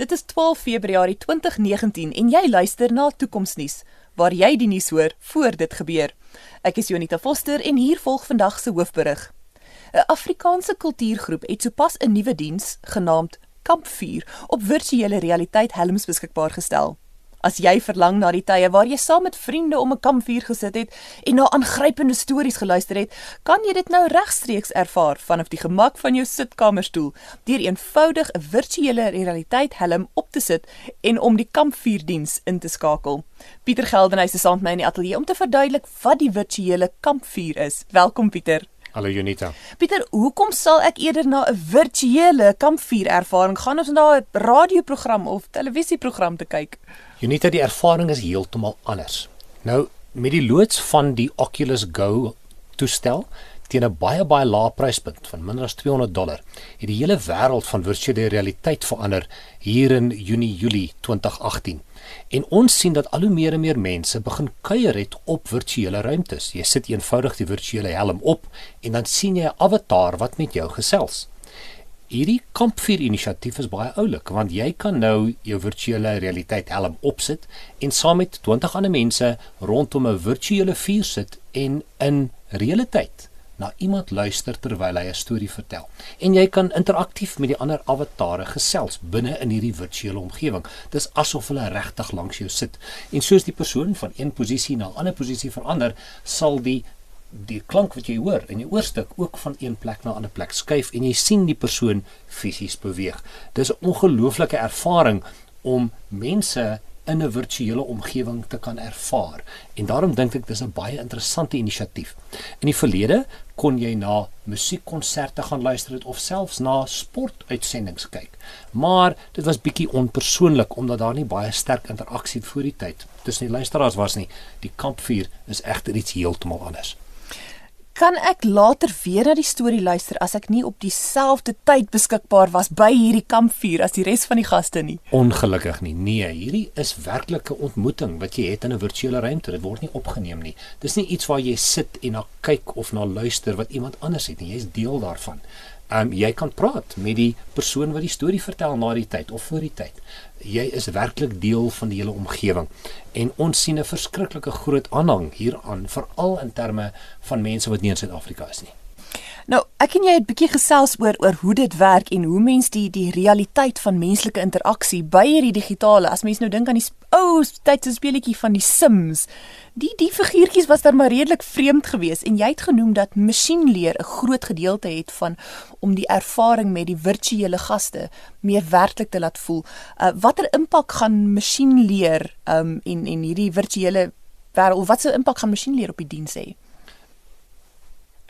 Dit is 12 Februarie 2019 en jy luister na Toekomsnuus waar jy die nuus hoor voor dit gebeur. Ek is Jonita Foster en hier volg vandag se hoofberig. 'n Afrikaanse kultuurgroep het sopas 'n nuwe diens genaamd Kampvuur op virtuele realiteit helms beskikbaar gestel. As jy verlang na die tye waar jy saam met vriende om 'n kampvuur gesit het en na aangrypende stories geluister het, kan jy dit nou regstreeks ervaar vanaf die gemak van jou sitkamerstoel deur eenvoudig 'n virtuele realiteit helm op te sit en om die kampvuurdiens in te skakel. Pieter Geldenhuys is saam met my in die ateljee om te verduidelik wat die virtuele kampvuur is. Welkom Pieter. Hallo Junita. Pieter, hoekom sal ek eerder na 'n virtuele kampvuur ervaring gaan as na 'n radioprogram of televisieprogram te kyk? Junita, die ervaring is heeltemal anders. Nou, met die loods van die Oculus Go toestel teen 'n baie baie lae pryspunt van minder as 200 dollar, het die hele wêreld van virtuele realiteit verander hier in Junie Julie 2018. En ons sien dat al hoe meer en meer mense begin kuier het op virtuele ruimtes. Jy sit eenvoudig die virtuele helm op en dan sien jy 'n avatar wat met jou gesels. Hierdie kampvuur inisiatief is baie oulik want jy kan nou jou virtuele realiteit helm opsit en saam met 20 ander mense rondom 'n virtuele vuur sit en in realiteit na iemand luister terwyl hy 'n storie vertel. En jy kan interaktief met die ander avatare gesels binne in hierdie virtuele omgewing. Dis asof hulle regtig langs jou sit. En soos die persoon van een posisie na 'n ander posisie verander, sal die die klank wat jy hoor in jou oorstuk ook van een plek na 'n ander plek skuif en jy sien die persoon fisies beweeg. Dis 'n ongelooflike ervaring om mense in 'n virtuele omgewing te kan ervaar. En daarom dink ek dis 'n baie interessante inisiatief. In die verlede kon jy na musiekkonserte gaan luister het of selfs na sportuitsendings kyk. Maar dit was bietjie onpersoonlik omdat daar nie baie sterk interaksie voor die tyd tussen die luisteraars was nie. Die kampvuur is egter iets heeltemal anders. Kan ek later weer na die storie luister as ek nie op dieselfde tyd beskikbaar was by hierdie kampvuur as die res van die gaste nie? Ongelukkig nie. Nee, hierdie is werklike ontmoeting wat jy het in 'n virtuele ruimte. Dit word nie opgeneem nie. Dis nie iets waar jy sit en na kyk of na luister wat iemand anders het nie. Jy's deel daarvan um, jy kan praat met die persoon wat die storie vertel na die tyd of voor die tyd. Jy is werklik deel van die hele omgewing en ons sien 'n verskriklike groot aanhang hieraan veral in terme van mense wat nie in Suid-Afrika is nie. Nou, ek en jy het bietjie gesels oor oor hoe dit werk en hoe mens die die realiteit van menslike interaksie by hierdie digitale. As mens nou dink aan die ou tydse speletjie van die Sims, die die figuurtjies was dan maar redelik vreemd geweest en jy het genoem dat masjienleer 'n groot gedeelte het van om die ervaring met die virtuele gaste meer werklik te laat voel. Uh, watter impak gaan masjienleer um en en hierdie virtuele wêreld wat se impak gaan masjienleer op die diens hê?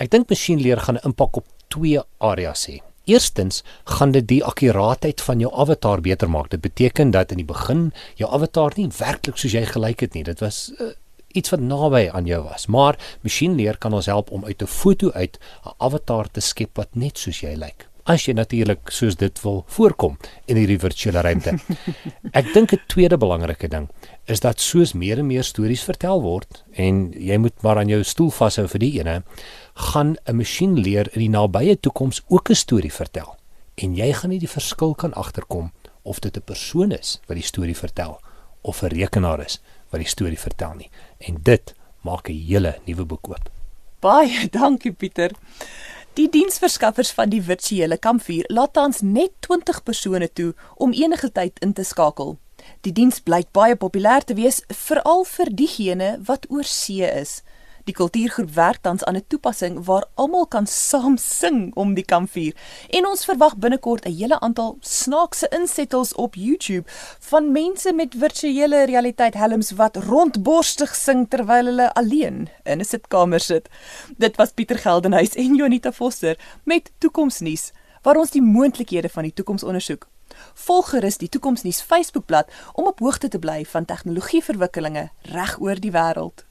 Ek dink masjienleer gaan 'n impak op twee areas hê. Eerstens gaan dit die akkuraatheid van jou avatar beter maak. Dit beteken dat in die begin jou avatar nie werklik soos jy gelyk het nie. Dit was uh, iets wat naby aan jou was. Maar masjienleer kan ons help om uit 'n foto uit 'n avatar te skep wat net soos jy lyk. As jy natuurlik soos dit wil voorkom in hierdie virtuele ruimte. Ek dink 'n tweede belangrike ding is dat soos meer en meer stories vertel word en jy moet maar aan jou stoel vashou vir die ene gaan 'n masjien leer in die nabye toekoms ook 'n storie vertel. En jy gaan nie die verskil kan agterkom of dit 'n persoon is wat die storie vertel of 'n rekenaar is wat die storie vertel nie. En dit maak 'n hele nuwe boek oop. Baie dankie Pieter. Die diensverskaffers van die virtuele kampvuur laat tans net 20 persone toe om enige tyd in te skakel. Die diens blyk baie populêr te wees veral vir diegene wat oor see is. Die kultuurgroep werk tans aan 'n toepassing waar almal kan saam sing om die kampvuur. En ons verwag binnekort 'n hele aantal snaakse insettels op YouTube van mense met virtuele realiteit helms wat rondborstig sing terwyl hulle alleen in 'n sitkamer sit. Dit was Pieter Geldenhuys en Jonita Vosser met Toekomsnuus waar ons die moontlikhede van die toekoms ondersoek. Volg gerus die Toekomsnuus Facebookblad om op hoogte te bly van tegnologieverwikkelinge reg oor die wêreld.